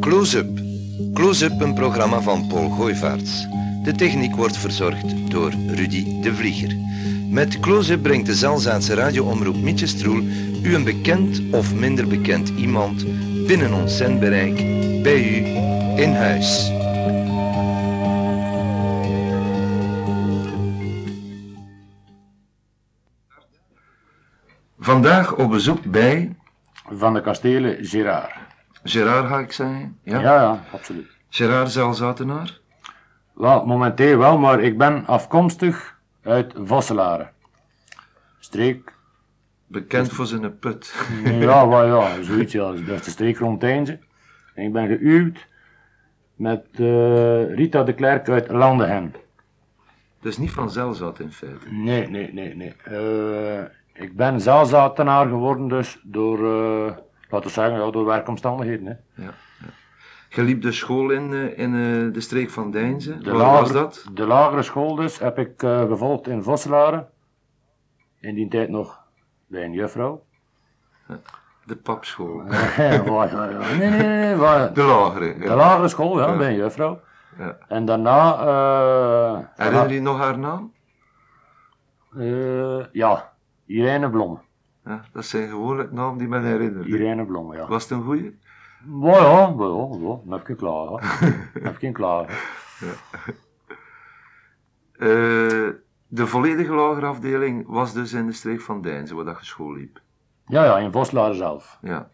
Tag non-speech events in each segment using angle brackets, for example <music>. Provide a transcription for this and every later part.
Close-up. Close-up, een programma van Paul Gooivaerts. De techniek wordt verzorgd door Rudy de Vlieger. Met Close-up brengt de Zelzaatse radioomroep Mietjestroel u een bekend of minder bekend iemand binnen ons zendbereik bij u in huis. Vandaag op bezoek bij Van de kastelen Gerard. Gerard, ga ik zeggen. Ja. Ja, ja, absoluut. Gerard Zelzatenaar. Wel, momenteel wel, maar ik ben afkomstig uit Vosselaren. Streek. Bekend voor zijn put. <laughs> Ja, wel, ja, zoiets. Ja. Dat is de streek rond Deinze. En ik ben gehuwd met eh, Rita de Klerk uit Landenhen. Dus niet van Zelzat in feite. Nee, nee, nee, nee. Eh, ik ben zelfzatenaar geworden dus door, eh, laten we zeggen, ja, door werkomstandigheden. Hè. Je liep de school in, eh, in eh, de streek van Deinze. De Waar was dat? De lagere school dus heb ik eh, gevolgd in Vosselaren. In die tijd nog bij een juffrouw. De papschool. <laughs> Nee, nee, nee. waar- De lagere. De lagere school, ja, Ja. bij een juffrouw. Ja. En daarna... eh, Herinner je nog haar naam? ja, Irene Blom. Ja, dat zijn gewoonlijk namen die men herinnert. Irene Blom, ja. Was het een goeie? Ja, ja, ja, ja, ja. Even klaar, <laughs> ja. Even klaar. Eh, de volledige lagere afdeling was dus in de streek van Deinze, waar dat je school liep. Ja, ja, in Voslaren zelf. Ja.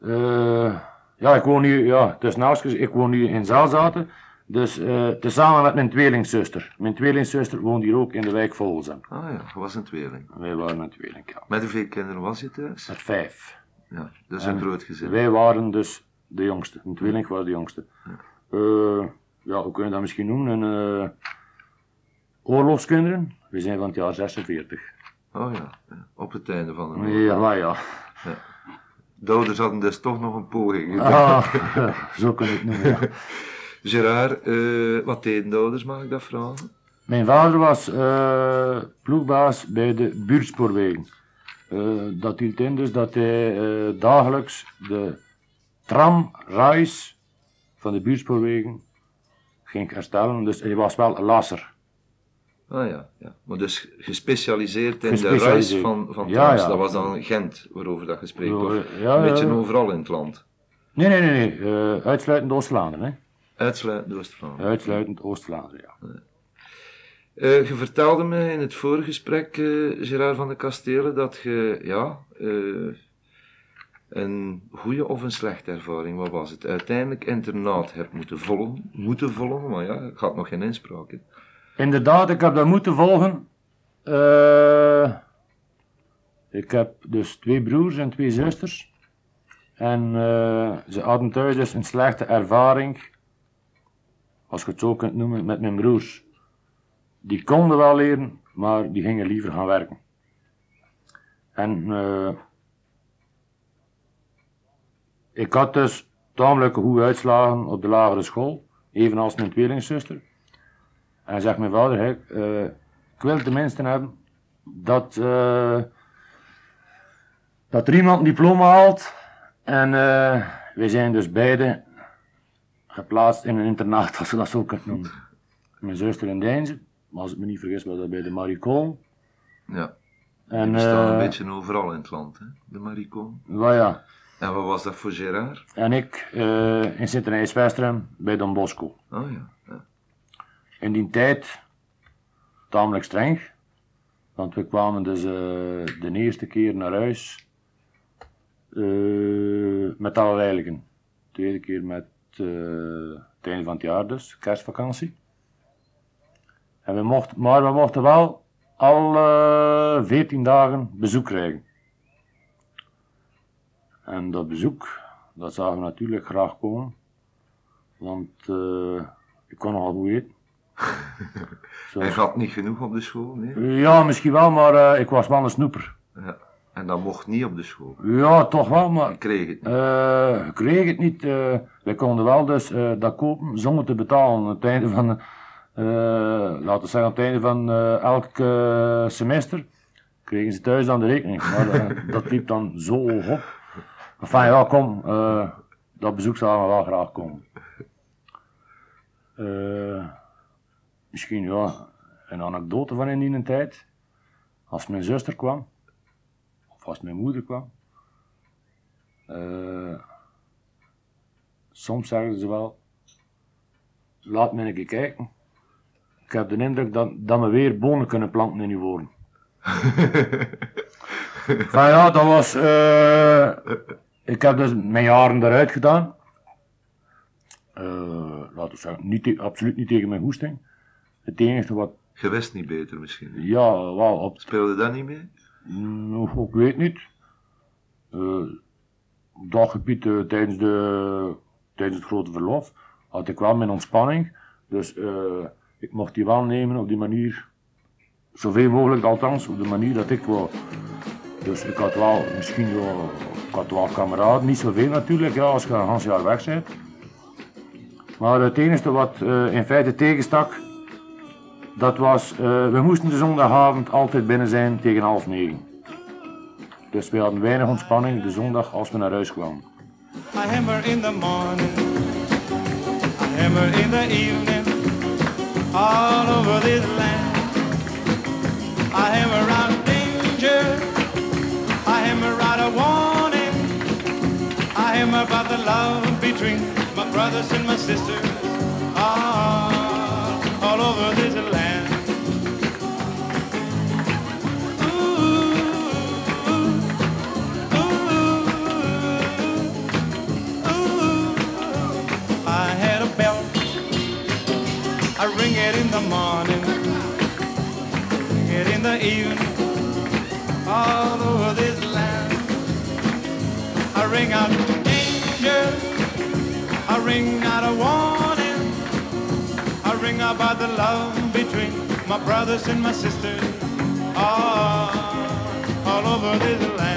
Eh, ja, ik woon nu, ja, tussen haakjes, ik woon nu in Zaalzaten. Dus eh tezamen met mijn tweelingzuster. Mijn tweelingzuster woont hier ook in de wijk Volzen. Ah ja, je was een tweeling. Wij waren een tweeling, ja. Met hoeveel kinderen was je thuis? Met vijf. Ja, dus een groot gezin. Wij waren dus de jongste. Een tweeling was de jongste. Eh, ja, hoe kun je dat misschien noemen? Een eh, oorlogskinderen. We zijn van het jaar 46. Oh ja, ja, op het einde van de oorlog. Ja, maar ja. De ouders hadden dus toch nog een poging. Ah, <laughs> zo kun je het noemen, ja. <laughs> Gerard, eh, wat deden de ouders, mag ik dat vragen? Mijn vader was ploegbaas bij de buurtspoorwegen. Eh, dat hield in dus dat hij eh, dagelijks de tramreis van de buurtspoorwegen ging herstellen. Dus hij was wel een lasser. Ah ja, ja. maar dus gespecialiseerd in de reis van, van Ja, trams. ja. Dat was dan Gent, waarover dat gesprek Ja, een beetje overal in het land. Nee, nee, nee, nee. eh, uitsluitend Oost-Vlaanderen. hè. Uitsluitend Oost-Vlaanderen. Uitsluitend Oost-Vlaanderen, ja. Eh, je vertelde me in het vorige gesprek, eh Gerard van de Kastelen, dat je ja, eh, een goede of een slechte ervaring, wat was het? Uiteindelijk internaat hebt moeten volgen, moeten volgen, maar ja, ik had nog geen inspraak. Inderdaad, ik heb dat moeten volgen. Ik heb dus twee broers en twee zusters. En ze hadden thuis dus een slechte ervaring, als je het zo kunt noemen, met mijn broers. Die konden wel leren, maar die gingen liever gaan werken. En eh, ik had dus tamelijk goede uitslagen op de lagere school, evenals mijn tweelingzuster. En zegt mijn vader, hè, eh, ik wil tenminste hebben dat, eh, dat er iemand een diploma haalt. En wij zijn dus beide geplaatst in een internaat, <laughs> als je dat zo kunt noemen. Mijn zuster in Deinze, maar als ik me niet vergis was dat bij de Maricoon. Ja, En, die bestaan een eh, beetje overal in het land, hè? de maricoon. wel ja. En wat was dat voor Gerard? En ik eh, in Sint-Nijs-Westrem bij Don Bosco. Oh ja, ja. In die tijd tamelijk streng. Want we kwamen dus eh, de eerste keer naar huis met alle heiligen. De tweede keer met eh, het einde van het jaar dus, kerstvakantie. En we mochten, maar we mochten wel al eh, 14 dagen bezoek krijgen. En dat bezoek, dat zagen we natuurlijk graag komen. Want eh, ik kon nogal goed eten. <laughs> Hij gaat niet genoeg op de school, nee? Ja, misschien wel, maar eh, ik was wel een snoeper. Ja. En dat mocht niet op de school. Ja, toch wel, maar Ik kreeg het niet. eh kreeg het niet. wij konden wel dus dat kopen zonder te betalen. Aan het einde van, laten we zeggen, aan het einde van eh, elk eh, semester kregen ze thuis dan de rekening. Maar eh, <laughs> dat liep dan zo hoog op. Enfin, ja, kom, eh, dat bezoek zou we wel graag komen. Eh, misschien ja, een anekdote van in die tijd. Als mijn zuster kwam, of als mijn moeder kwam, eh, soms zeggen ze wel, laat me een keer kijken. Ik heb de indruk dat, dat we weer bonen kunnen planten in uw woorden. <laughs> Van ja, dat was. eh, ik heb dus mijn jaren eruit gedaan. Eh, laten we zeggen, niet absoluut niet tegen mijn goesting. Het enige wat. Je wist niet beter misschien. Ja, wel op. Speelde dat niet mee? Nou, ik weet niet. Eh, op dat gebied tijdens, de, tijdens het grote verlof had ik wel mijn ontspanning. Dus eh, ik mocht die wel nemen op die manier. Zoveel mogelijk althans, op de manier dat ik wou. Dus ik had wel misschien wel, ik had wel kameraden, niet zoveel natuurlijk, ja, als je een half jaar weg bent. Maar het enige wat eh, in feite tegenstak, dat was, eh, we moesten de zondagavond altijd binnen zijn tegen half negen. Dus we hadden weinig ontspanning de zondag als we naar huis kwamen. I hammer in the morning, I hammer in the evening, all over this land. I hammer out danger, I out a warning, I hammer about the love between my brothers and my sisters, all, all over this land. Evening, all over this land. I ring out danger. I ring out a warning. I ring out about the love between my brothers and my sisters, all, all over this land.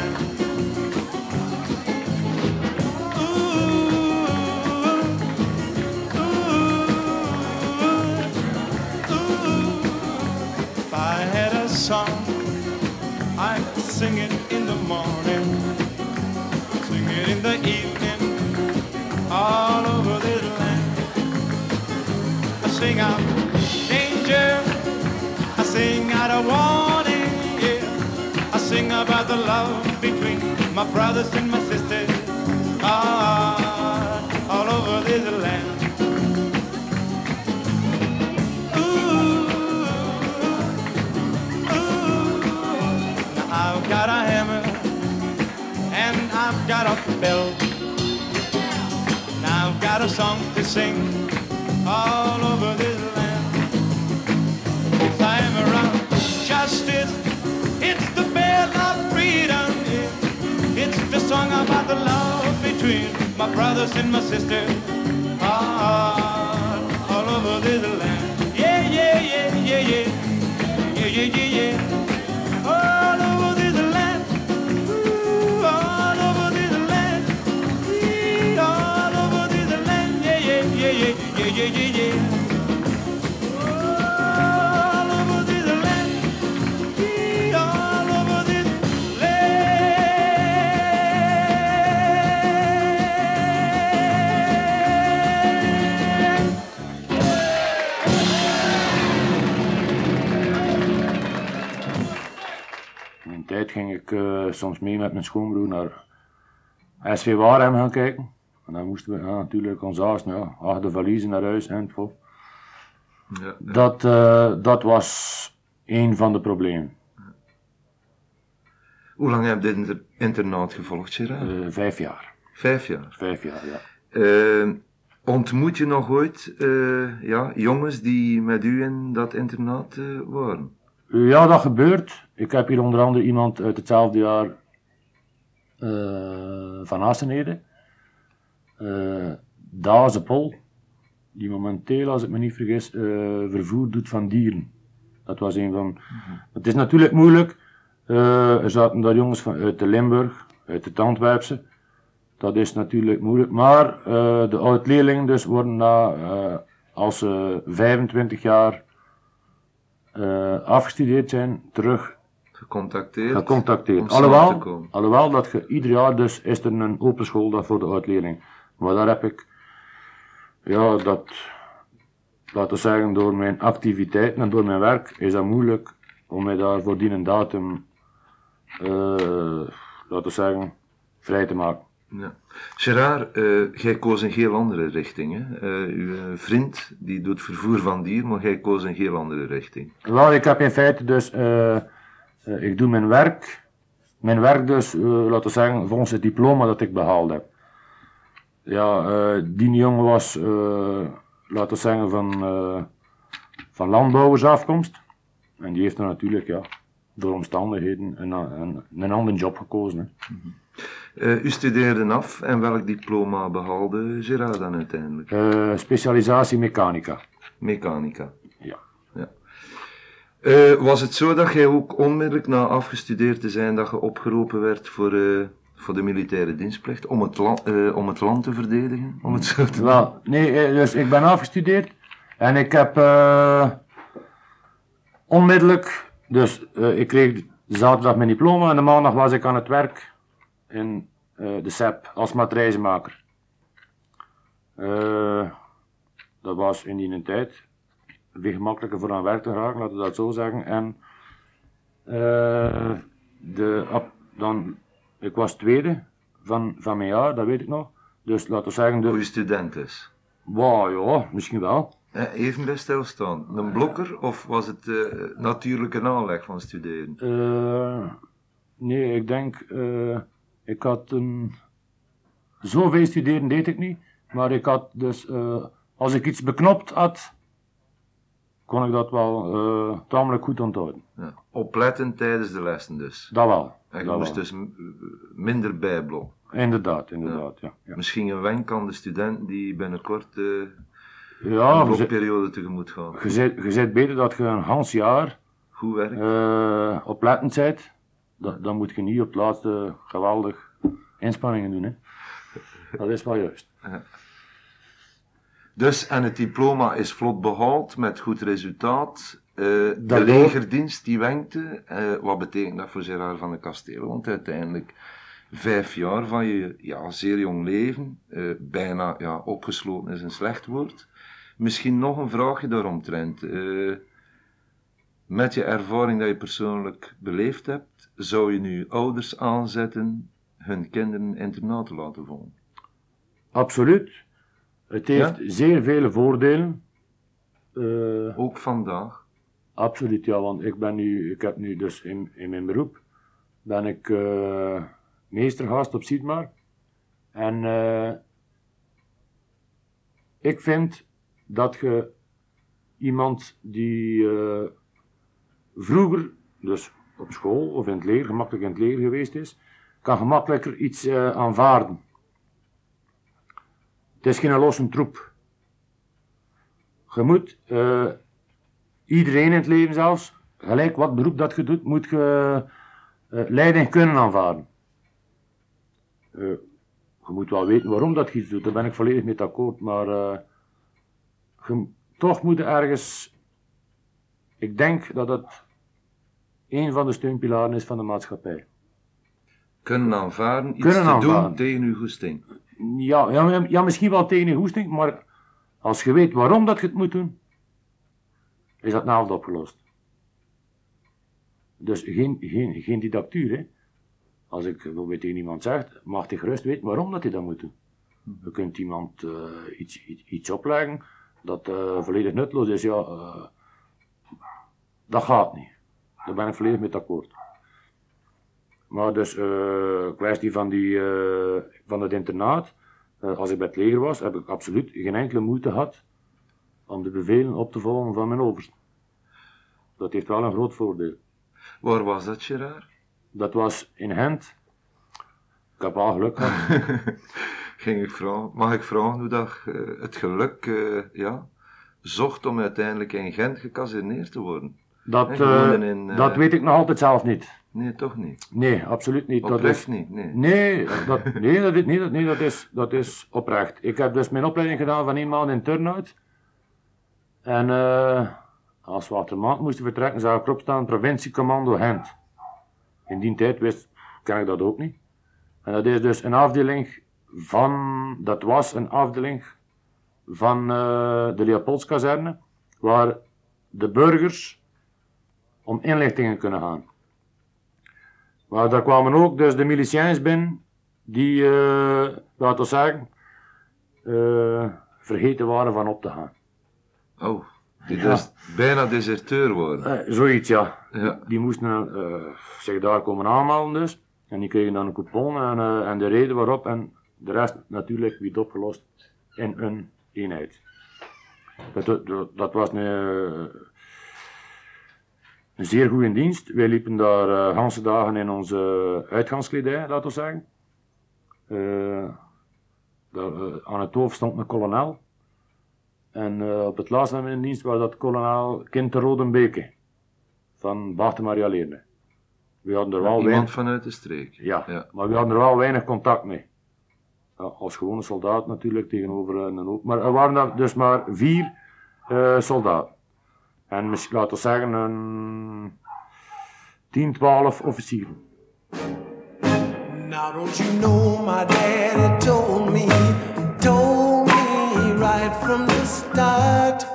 Sing out danger, I sing out a warning, yeah. I sing about the love between my brothers and my sisters, ah, all over this land. I've got a hammer and I've got a bell. Now I've got a song to sing all over this land. It's a hammer of justice. It's the bell of freedom. yeah. It's the song about the love between my brothers and my sisters. Ah, all over this land. Yeah, yeah, yeah, yeah. Yeah, In een tijd ging ik eh, soms mee met mijn schoonbroer naar SV Waarhem gaan kijken. En dan moesten we ja, natuurlijk ons haast, ja, achter de valiezen naar huis en. Ja, ja. Dat, eh, dat was een van de problemen. Hoe lang heb je dit inter- internaat gevolgd, Gerard? Eh, vijf jaar. Vijf jaar. Vijf jaar, ja. Eh, ontmoet je nog ooit ja, jongens die met u in dat internaat waren? Ja, dat gebeurt. Ik heb hier onder andere iemand uit hetzelfde jaar van Assenede. Eh Daze Pol. die momenteel, als ik me niet vergis, eh, vervoer doet van dieren. Dat was een van. Het is natuurlijk moeilijk. Eh, er zaten daar jongens van, uit de Limburg, uit het Antwerpse. Dat is natuurlijk moeilijk. Maar eh, de oud-leerlingen dus worden na, eh, als ze 25 jaar eh, afgestudeerd zijn, terug Gecontacteerd. gecontacteerd. Alhoewel, dat je ieder jaar dus is er een open schooldag voor de oud-leerling. Maar daar heb ik, ja, dat, laten we zeggen, door mijn activiteiten en door mijn werk is dat moeilijk om mij daar voor die een datum, eh, laten we zeggen, vrij te maken. Ja. Gerard, eh, jij koos een heel andere richting. Hè? Eh, uw vriend die doet vervoer van dier, maar jij koos een heel andere richting. Wel, ik heb in feite dus, ik doe mijn werk, mijn werk dus, laten we zeggen, volgens het diploma dat ik behaald heb. Ja, eh, die jongen was, eh, laten we zeggen, van, eh, van landbouwersafkomst. En die heeft er natuurlijk, ja, door omstandigheden een, een, een andere job gekozen. Hè. Eh, u studeerde af en welk diploma behaalde Gerard dan uiteindelijk? Specialisatie mechanica. Mechanica. Ja. ja. Was het zo dat jij ook onmiddellijk na afgestudeerd te zijn, dat je opgeroepen werd voor, voor de militaire dienstplicht, om het, land, eh, om het land te verdedigen? Om het zo te doen? Wel, nee, eh, dus ik ben afgestudeerd en ik heb eh, onmiddellijk, dus ik kreeg zaterdag mijn diploma en de maandag was ik aan het werk in de SEP als matrijzenmaker. Dat was in die tijd weer gemakkelijker voor aan werk te geraken, laten we dat zo zeggen. En eh, de, dan, ik was tweede van, van mijn jaar, dat weet ik nog. Dus laten we zeggen, de, je student is. Wow, ja, misschien wel. Even bij stilstaan. Een blokker of was het eh, natuurlijke aanleg van studeren? Eh, nee, ik denk, eh, ik had een. Zoveel studeren deed ik niet, maar ik had dus, als ik iets beknopt had, kon ik dat wel eh, tamelijk goed onthouden. Ja. Opletten tijdens de lessen dus. Dat wel. En je dat moest wel. dus minder bijblokken. Inderdaad, inderdaad, ja. Ja, Misschien een wenk aan de student die binnenkort eh ja een blokperiode tegemoot gaan. je, zit, beter dat je een Hans jaar Goed werk. eh oplettend bent. Dan, dan moet je niet op het laatste geweldig inspanningen doen. Hè. Dat is wel juist. Dus, en het diploma is vlot behaald met goed resultaat. Eh, de legerdienst die wenkte. Eh, wat betekent dat voor Gerard van de Kastelen? Want uiteindelijk vijf jaar van je ja, zeer jong leven, eh, bijna ja, opgesloten is een slecht woord. Misschien nog een vraagje daaromtrent. Met je ervaring dat je persoonlijk beleefd hebt, zou je nu ouders aanzetten hun kinderen internaat te laten volgen? Absoluut. Het heeft zeer vele voordelen. Eh, Ook vandaag. absoluut, ja, want ik ben nu, ik heb nu dus in, in mijn beroep, ben ik eh meestergast op Sietmar. En eh, ik vind dat je iemand die eh, vroeger, dus op school of in het leger, gemakkelijk in het leger geweest is, kan gemakkelijker iets eh, aanvaarden. Het is geen losse troep. Je moet, eh, iedereen in het leven zelfs, gelijk wat beroep dat je doet, moet je eh, leiding kunnen aanvaarden. Eh, je moet wel weten waarom dat je iets doet, daar ben ik volledig mee akkoord, maar je, toch moet je ergens, ik denk dat het een van de steunpilaren is van de maatschappij. Kunnen aanvaarden, iets Kunnen te doen tegen uw goesting. Ja, ja, ja, misschien wel tegen je goesting, maar als je weet waarom dat je het moet doen, is dat naald opgelost. Dus geen, geen, geen didactuur, hè. Als ik bijvoorbeeld tegen iemand zeg, mag hij gerust weten waarom dat hij dat moet doen. Je kunt iemand eh, iets, iets, opleggen dat eh, volledig nutteloos is, ja, eh, dat gaat niet. Daar ben ik volledig mee akkoord. Maar dus, eh kwestie van, die, eh, van het internaat, eh, als ik bij het leger was, heb ik absoluut geen enkele moeite gehad om de bevelen op te volgen van mijn overste. Dat heeft wel een groot voordeel. Waar was dat, Gerard? Dat was in Gent. Ik heb wel geluk gehad. <laughs> ging ik vragen, mag ik vragen hoe dat eh, het geluk ja, zocht om uiteindelijk in Gent gekaserneerd te worden? Dat, eh, in, eh, dat weet ik nog altijd zelf niet. Nee, toch niet. Nee, absoluut niet. Dat Oprecht is, niet, nee. nee, dat, nee, dat, is, nee, dat, nee dat, is, dat is oprecht. Ik heb dus mijn opleiding gedaan van één maand in Turnhout. En eh, als we achter maand moesten vertrekken, zou ik erop staan provinciecommando Gent. In die tijd wist, ken ik dat ook niet. En dat is dus een afdeling van, dat was een afdeling van de Leopoldskazerne, waar de burgers om inlichtingen kunnen gaan. Maar daar kwamen ook dus de miliciëns binnen, die, eh laten we zeggen, eh, vergeten waren van op te gaan. Oh, die Ja. dus bijna deserteur worden. Eh, zoiets, ja. Ja. Die moesten eh, zich daar komen aanmelden dus. En die kregen dan een coupon en, en de reden waarop. En de rest natuurlijk werd opgelost in een eenheid. Dat, dat, dat was een, eh, een zeer goede dienst. Wij liepen daar uh, ganse dagen in onze uitgangskledij, laten we zeggen. Eh, daar, eh, aan het hoofd stond een kolonel. En eh, op het laatste van mijn dienst was dat kolonel Kind de Rodenbeke van Bachten Maria Leerne. We hadden er wel Iemand weinig, vanuit de streek. ja, Ja. maar we hadden er wel weinig contact mee. Ja, als gewone soldaat natuurlijk tegenover een hoop. Maar er waren er dus maar vier eh, soldaten. En misschien laten we zeggen een 10, 12 officieren. Now don't you know my daddy told me, told me right from the start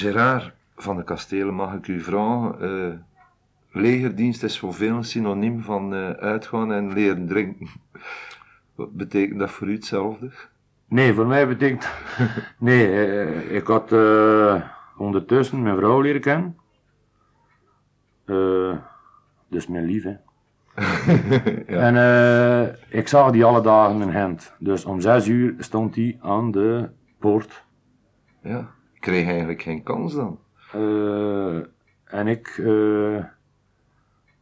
Gerard van de Kastelen, mag ik u vragen, eh, legerdienst is voor veel een synoniem van eh, uitgaan en leren drinken. <laughs> Wat betekent dat voor u hetzelfde? Nee, voor mij betekent. <laughs> Nee, eh, ik had ondertussen mijn vrouw leren kennen. Dus mijn lief, hè. <laughs> En ik zag die alle dagen in Gent. Dus om zes uur stond hij aan de poort. Ja, kreeg eigenlijk geen kans dan. Eh, en ik eh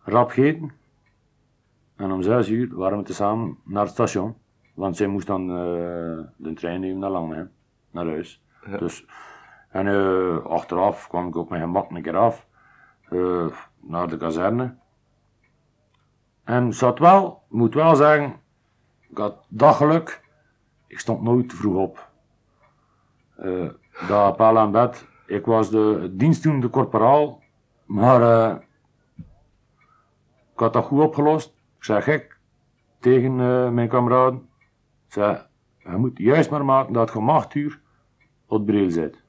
rap gegeten. En om zes uur waren we tezamen naar het station. Want zij moest dan eh, de trein nemen naar Langen, naar huis. Ja. Dus, en achteraf kwam ik op mijn gemak een keer af. naar de kazerne. En zat wel, ik moet wel zeggen, ik had daggeluk. Ik stond nooit te vroeg op. Eh dat paal aan bed. Ik was de dienstdoende corporaal, maar eh, ik had dat goed opgelost. Ik zei gek tegen eh, mijn kameraden. Ik zei, je moet juist maar maken dat je om acht uur op bril zit.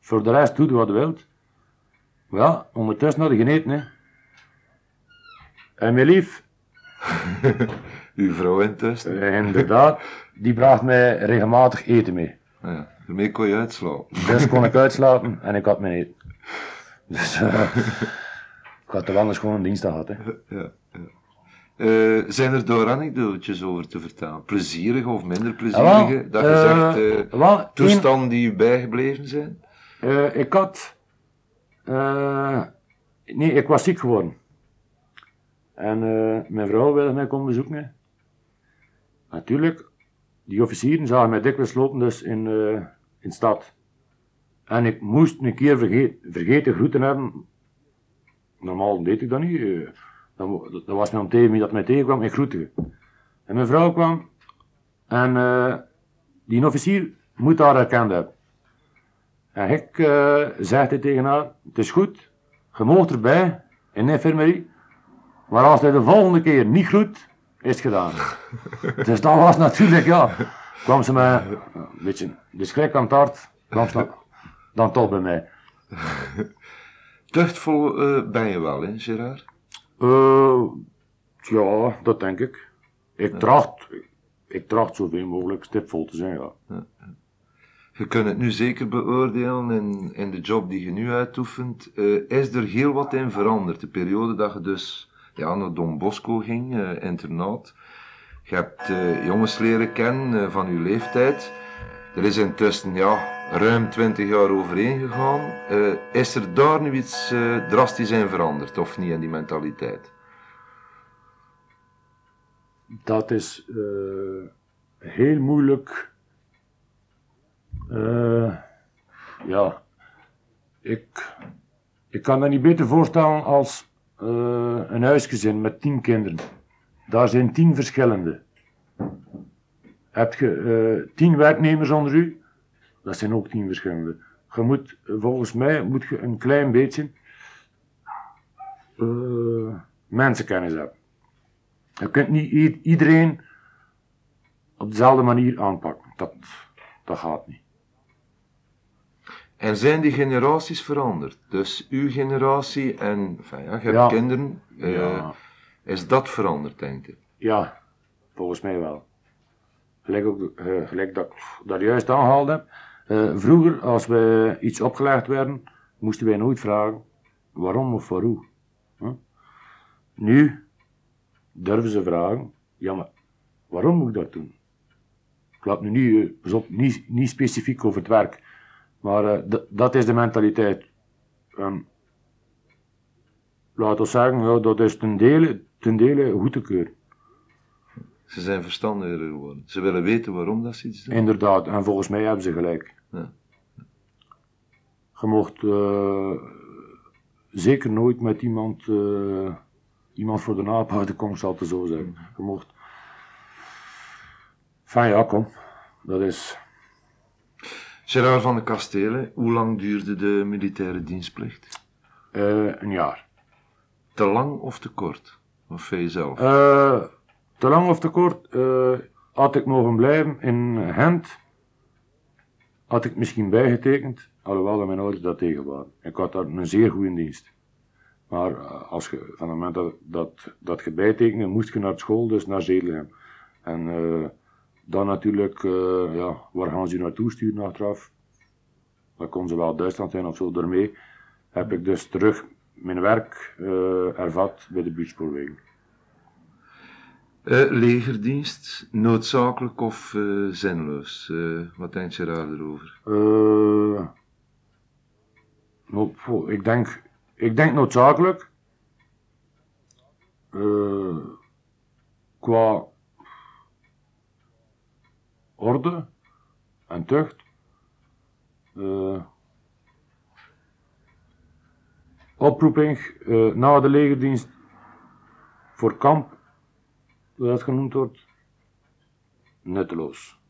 Voor de rest doe je wat je wilt. Ja, ondertussen had ik geneten, hè. En mijn lief, <laughs> Uw vrouw intussen. eh, inderdaad, die bracht mij regelmatig eten mee. Ja, daarmee kon je uitslapen. <laughs> Dus kon ik uitslapen en ik had mijn eten. Dus eh, <laughs> ik had er anders gewoon een dienst gehad. Hè. Ja, ja. Eh, zijn er daar anekdotes over te vertellen? Plezierige of minder plezierige? Jawel, dat je eh, zegt, eh, wel, toestanden die u bijgebleven zijn? Eh, ik had. eh, nee, ik was ziek geworden. En eh, mijn vrouw wilde mij komen bezoeken. Natuurlijk, die officieren zagen mij dikwijls lopen dus in, eh, in de stad. En ik moest een keer verge vergeten groeten hebben. Normaal deed ik dat niet. eh. dat, dat was mij om tegen wie dat mij tegenkwam, ik groette. En mijn vrouw kwam en eh, die officier moet haar herkend hebben. En ik uh, zegt tegen haar, het is goed, je mag erbij in de infirmerie, maar als hij de volgende keer niet groet, is gedaan. dus dat was natuurlijk, ja, kwam ze mij een beetje de schrik aan het hart, kwam ze dan, dan toch bij mij. Tuchtvol eh, ben je wel, hè, Gerard? Eh, ja, dat denk ik. Ik tracht, ik tracht zoveel mogelijk stipvol te zijn, ja. Je kunt het nu zeker beoordelen in, in de job die je nu uitoefent. Eh, is er heel wat in veranderd? De periode dat je dus ja, naar Don Bosco ging, eh, internaat. Je hebt eh, jongens leren kennen eh, van uw leeftijd. Er is intussen ja, ruim 20 jaar overheen gegaan. Is er daar nu iets drastisch in veranderd, of niet, in die mentaliteit? dat is heel moeilijk. Ja, ik, ik kan me niet beter voorstellen als eh, een huisgezin met tien kinderen. Daar zijn tien verschillende. Heb je eh, tien werknemers onder u, dat zijn ook tien verschillende. Je moet, volgens mij, moet je een klein beetje eh, mensenkennis hebben. Je kunt niet iedereen op dezelfde manier aanpakken. Dat, dat gaat niet. En zijn die generaties veranderd? Dus uw generatie en, enfin, ja, je hebt Ja. kinderen. eh, Ja. Is dat veranderd, denk je? Ja, volgens mij wel. Gelijk, ook, eh, gelijk dat ik dat juist aangehaald heb. Eh, vroeger, als we iets opgelegd werden, moesten wij nooit vragen waarom of voor hoe. Huh? Nu durven ze vragen, ja maar waarom moet ik dat doen? Ik laat nu niet, niet, niet specifiek over het werk, maar eh, dat is de mentaliteit. En laat ons zeggen, ja, dat is ten dele, ten dele goed te keuren. Ze zijn verstandiger geworden. Ze willen weten waarom dat ze iets doen. Inderdaad, en volgens mij hebben ze gelijk. Ja. Je mocht eh, zeker nooit met iemand, eh, iemand voor de naap houden, kom ik zal het zo zeggen. Je mocht. Van ja, kom. Dat is. Gerard van de Kastelen, hoe lang duurde de militaire dienstplicht? eh, een jaar. Te lang of te kort? Wat vind je zelf? Eh, te lang of te kort, eh, had ik mogen blijven in Gent, had ik misschien bijgetekend, alhoewel dat mijn ouders dat tegen waren. Ik had daar een zeer goede dienst. Maar als je, van het moment dat, dat, dat je bijtekende, moest je naar school, dus naar Zedelhem. En dan natuurlijk, eh, ja, waar gaan ze naartoe sturen achteraf? Dat kon ze wel Duitsland zijn of zo. Daarmee heb ik dus terug mijn werk eh ervat bij de buurtspoorwegen. Eh, legerdienst, noodzakelijk of zinloos? Wat denk je daar erover? Eh, nou, poh, ik, denk, ik denk noodzakelijk. Qua orde en tucht. Eh, oproeping eh, na de legerdienst voor kamp, hoe dat genoemd wordt, nutteloos.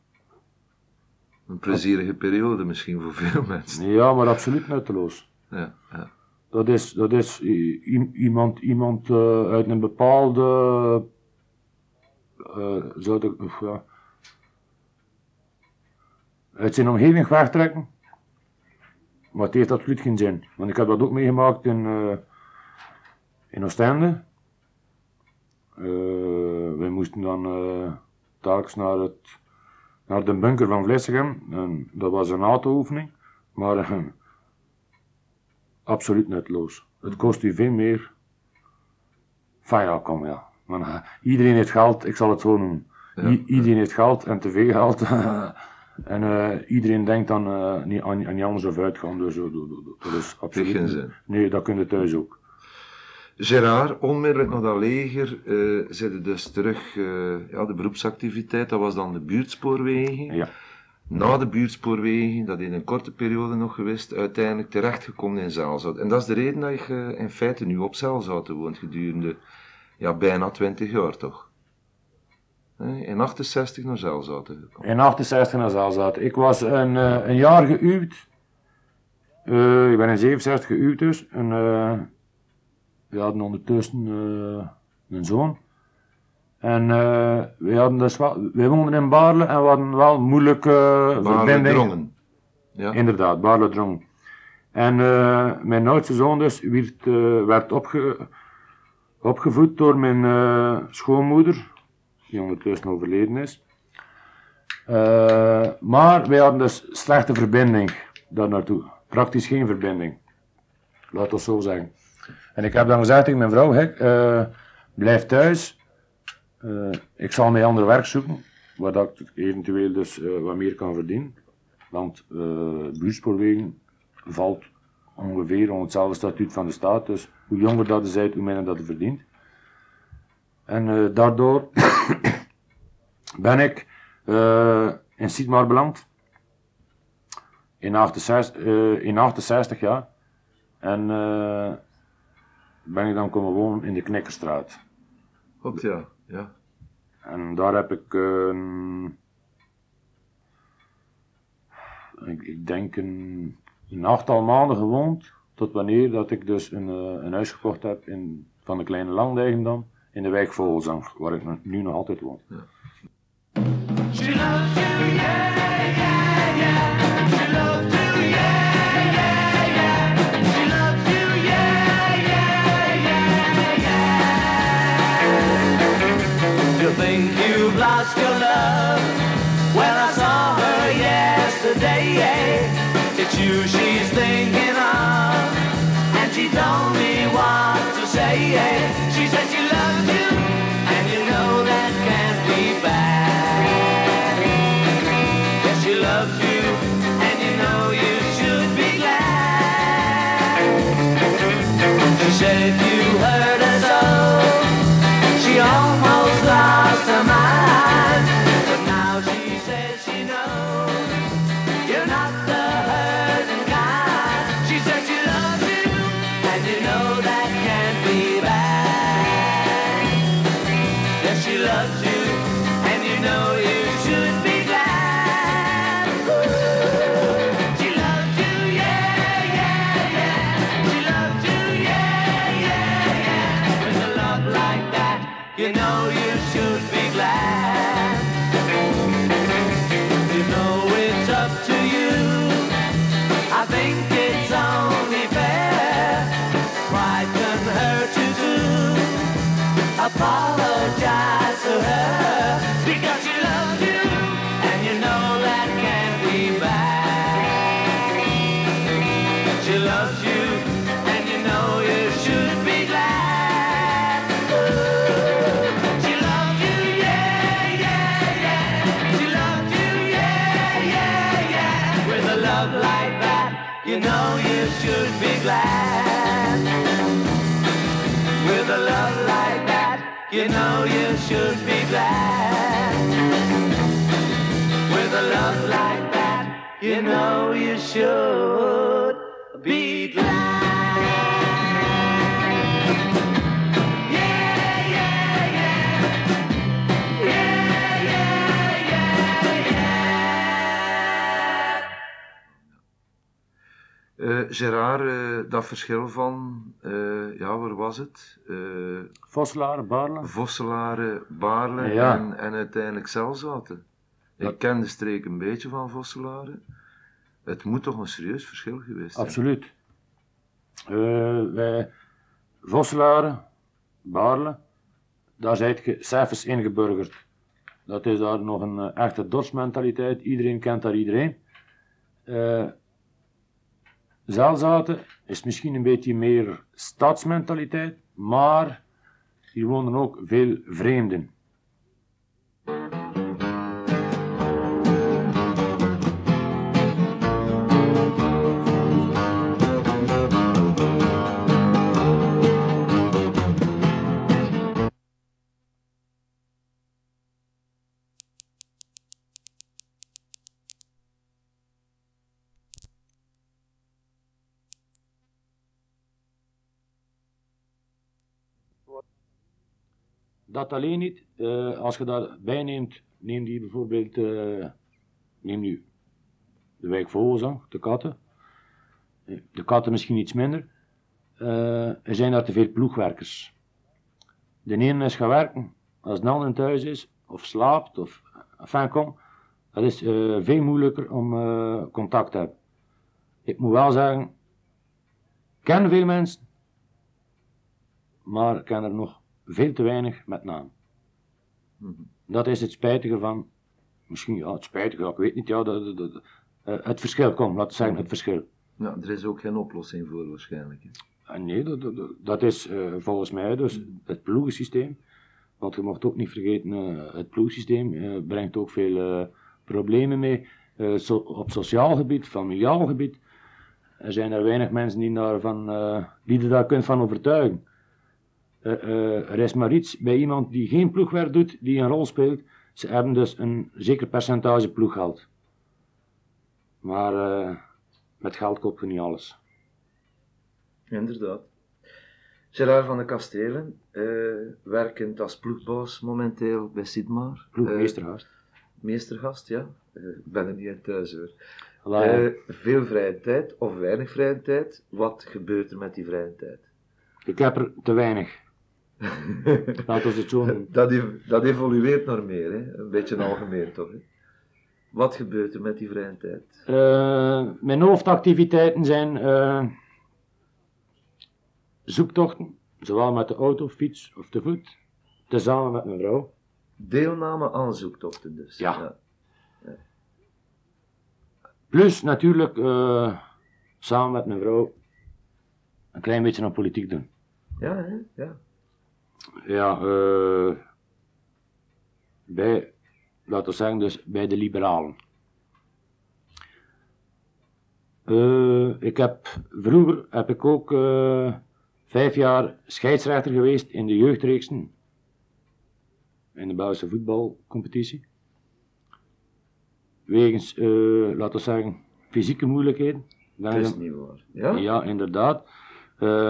Een plezierige periode misschien voor veel mensen. Ja, maar absoluut nutteloos. Ja, ja. Dat is, dat is iemand, iemand eh, uit een bepaalde. zou of ja, uit zijn omgeving wegtrekken. Maar het heeft absoluut geen zin. Want ik heb dat ook meegemaakt in, eh in Oostende. Eh, wij moesten dan eh telkens naar, het, naar de bunker van Vlissingen. En dat was een auto-oefening. Maar eh, absoluut nutteloos. Het kost u veel meer. Van ja, kom ja. Maar, iedereen heeft geld, ik zal het zo noemen. Ja, I- iedereen heeft geld en te veel geld. <laughs> en eh, iedereen denkt dan eh, niet aan, aan anders of uitgaan. Dus eh, dat- is absoluut. geen zin. Nee, dat kun je thuis ook. Gerard, onmiddellijk na dat leger zette dus terug ja, de beroepsactiviteit, dat was dan de buurtspoorwegen. Ja. Na de buurtspoorwegen, dat in een korte periode nog geweest, uiteindelijk terechtgekomen in Zelzout. En dat is de reden dat je in feite nu op Zelzouten woont gedurende ja, bijna 20 jaar toch? In 68 naar Zelzouten gekomen. In 68 naar Zaalzaat. Ik was een, eh, een jaar gehuwd. Eh, ik ben in 67 gehuwd dus. En eh, we hadden ondertussen een zoon. En we hadden dus wel, wij woonden in Baarle en we hadden wel moeilijke Baarle verbinding. Drongen. Ja, Inderdaad, Baarle Drong. En mijn oudste zoon dus werd, werd opge, opgevoed door mijn schoonmoeder, die ondertussen overleden is. Eh, maar wij hadden dus slechte verbinding daar naartoe. Praktisch geen verbinding. Laat ons zo zeggen. En ik heb dan gezegd tegen mijn vrouw, eh, blijf thuis. Eh, ik zal mij ander werk zoeken, waar ik eventueel dus wat meer kan verdienen. Want buurtspoorwegen valt ongeveer onder hetzelfde statuut van de staat. Dus hoe jonger dat bent, hoe minder dat je verdient. En eh, daardoor <coughs> ben ik eh, in Sietmar beland. In 68, eh, in 68 jaar. En ben ik dan komen wonen in de Knikkerstraat. klopt ja. ja. En daar heb ik, ik, ik denk een, een achttal maanden gewoond. Tot wanneer dat ik dus een, een huis gekocht heb in, van de Kleine Landeigen dan. In de wijk Vogelzang, waar ik nu nog altijd woon. she loves you, and you know you should be glad. like that, you know you should be glad. With a love like that, you know you should be glad. With a love like that, you know you should. Eh Gerard, eh, dat verschil van, eh, ja, waar was het? Eh Vosselaar, Baarle. Vosselaren, Baarle Ja. en, en uiteindelijk Zelzaten. Ik ken de streek een beetje van Vosselaren. Het moet toch een serieus verschil geweest zijn? Absoluut. Eh, wij, Vosselaren, Baarle, daar zijt je cijfers ingeburgerd. Dat is daar nog een eh, echte dorpsmentaliteit. Iedereen kent daar iedereen. Eh Zelzaten is misschien een beetje meer stadsmentaliteit, maar hier wonen ook veel vreemden. Dat alleen niet. Eh, als je daarbij neemt, neem die bijvoorbeeld, eh, neem nu de wijk Vozang, de katten. Eh, De katten misschien iets minder. Er zijn daar te veel ploegwerkers. De ene is gaan werken, als de ander thuis is, of slaapt, of enfin kom. Dat is veel moeilijker om contact te hebben. Ik moet wel zeggen, ik ken veel mensen, maar ik ken er nog veel te weinig met naam. Mhm. Dat is het spijtige van, misschien ja, het spijtige, ik weet niet, ja, dat, dat- dat- eh, het verschil, kom, laten we zeggen het verschil. Ja, er is ook geen oplossing voor waarschijnlijk. hè. Ah, nee, dat, dat, dat is eh, volgens mij dus het ploegensysteem. Want je mocht ook niet vergeten, eh, het ploegsysteem eh, brengt ook veel problemen mee. so- op sociaal gebied, familiaal gebied. Er zijn er weinig mensen die, daarvan, die je daar kunt van overtuigen. Eh, eh, er is maar iets bij iemand die geen ploegwerk doet, die een rol speelt. Ze hebben dus een zeker percentage ploeggeld. Maar eh, met geld koop je niet alles. Inderdaad. Gerard van de Kastelen, werkend als ploegbaas momenteel bij Sidmar. Ploegmeesterhuis. Eh, meestergast, ja. Ik ben er niet in thuis hoor. Veel vrije tijd of weinig vrije tijd. Wat gebeurt er met die vrije tijd? Ik heb er te weinig. <laughs> Laten we het zo. Dat, ev- dat evolueert naar meer, hè? een beetje algemeen toch? Hè? Wat gebeurt er met die vrije tijd? Eh, mijn hoofdactiviteiten zijn eh, zoektochten, zowel met de auto, fiets of te voet, tezamen met mijn vrouw. Deelname aan zoektochten dus. Ja. Plus natuurlijk eh, samen met mijn vrouw een klein beetje aan politiek doen. Ja, hè? ja. Ja, eh, bij, laten we zeggen, dus bij de liberalen. Eh, ik heb, vroeger heb ik ook eh, vijf jaar scheidsrechter geweest in de jeugdreeksen. In de Belgische voetbalcompetitie. Wegens, laten we zeggen, fysieke moeilijkheden. Dat is niet waar. Ja? ja, inderdaad.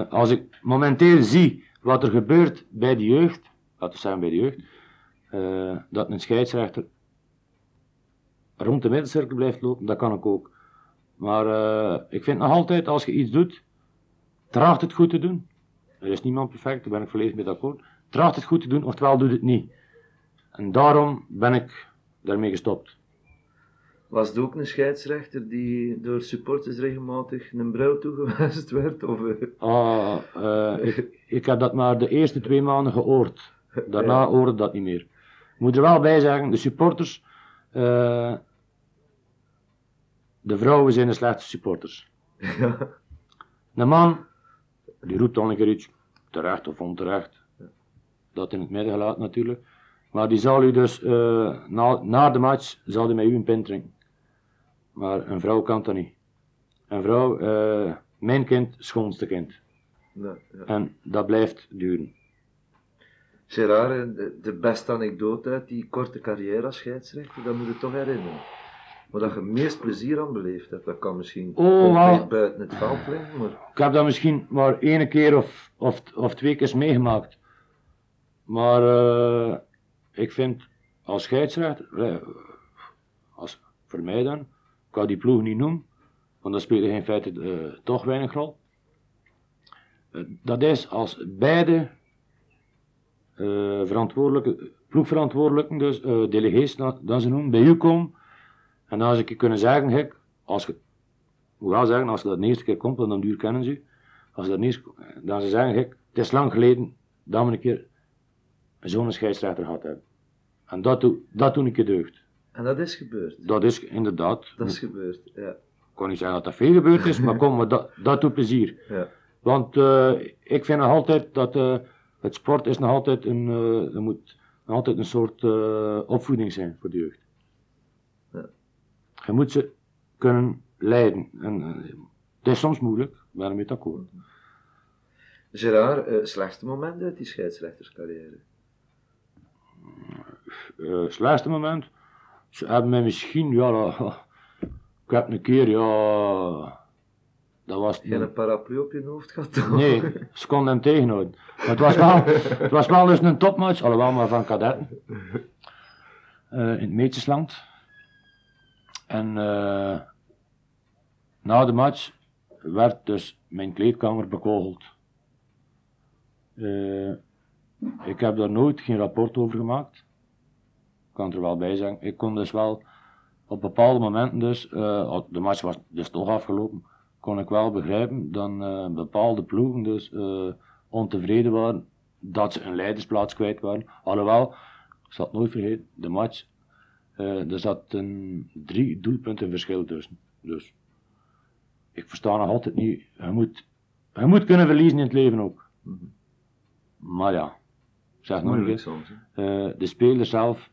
Als ik momenteel zie wat er gebeurt bij de jeugd, laten we zeggen bij de jeugd, eh, dat een scheidsrechter rond de middencirkel blijft lopen, dat kan ik ook. Maar eh, ik vind nog altijd, als je iets doet, tracht het goed te doen. Er is niemand perfect, daar ben ik volledig mee akkoord. Tracht het goed te doen, oftewel doe het niet. En daarom ben ik daarmee gestopt. Was het ook een scheidsrechter die door supporters regelmatig een bril toegewijst <laughs> werd? Of, eh, Ah, eh, ik, <laughs> ik heb dat maar de eerste twee maanden gehoord. Daarna Ja. hoorde ik dat niet meer. Ik moet er wel bij zeggen, de supporters, eh, de vrouwen zijn de slechtste supporters. ja. Een man, die roept dan een keer iets, terecht of onterecht. Dat in het midden gelaten natuurlijk. Maar die zal u dus, na, na de match, zal hij met u een pint drinken. Maar een vrouw kan dat niet. en vrouw, eh, mijn kind, schoonste kind. Ja, ja. En dat blijft duren. Gerard, eh, de, beste anekdote uit die korte carrière als scheidsrechter, dat moet je toch herinneren. Maar dat je het meest plezier aan beleefd hebt, dat kan misschien Oh, wel. buiten het veld liggen, maar Ik heb dat misschien maar één keer of, of, of twee keer meegemaakt. Maar eh, ik vind als scheidsrechter, als, voor mij dan, kan die ploeg niet noemen, want dat speelde in feite eh, toch weinig rol. Eh, dat is als beide eh, verantwoordelijke, ploegverantwoordelijken, dus delegees, dat, ze noemen, bij u komen. En ik kunnen zeggen, gek, als je wel zeggen, als je dat de eerste keer komt, want dan duur kennen ze. Als je dat eerste, dan ze zeggen, gek, het is lang geleden dat we een keer zo'n scheidsrechter gehad hebben. En dat doe, dat doe ik je deugd. En dat is gebeurd. Dat is inderdaad, Dat is gebeurd, ja. ik kan niet zeggen dat dat veel gebeurd is, maar kom, maar dat, dat doet plezier. ja. Want eh, ik vind nog altijd dat eh, het sport is nog altijd een, eh, er moet nog altijd een soort opvoeding zijn voor de jeugd. Ja. Je moet ze kunnen leiden. En, het is soms moeilijk, ik met akkoord. Gerard, slechtste moment uit die scheidsrechterscarrière? eh slechtste moment. Ze hebben mij misschien, ja, <laughs> ik heb een keer, ja, dat was. Geen een paraplu op je hoofd gehad? toch? Nee, ze konden hem tegenhouden. Maar het was wel, <laughs> het was wel dus een topmatch, alhoewel maar van kadetten. Eh, in het Meetjesland. En eh, na de match werd dus mijn kleedkamer bekogeld. Eh, ik heb daar nooit geen rapport over gemaakt. Ik kan er wel bij zeggen. Ik kon dus wel op bepaalde momenten dus, eh, de match was dus toch afgelopen, kon ik wel begrijpen dat eh, bepaalde ploegen dus eh, ontevreden waren dat ze een leidersplaats kwijt waren. Alhoewel, ik zal het nooit vergeten, de match, er zat een drie doelpunten verschil tussen. Dus ik versta nog altijd niet, je moet, je moet kunnen verliezen in het leven ook. Maar ja, zeg nog een Moeilijk keer, soms. hè. eh, de spelers zelf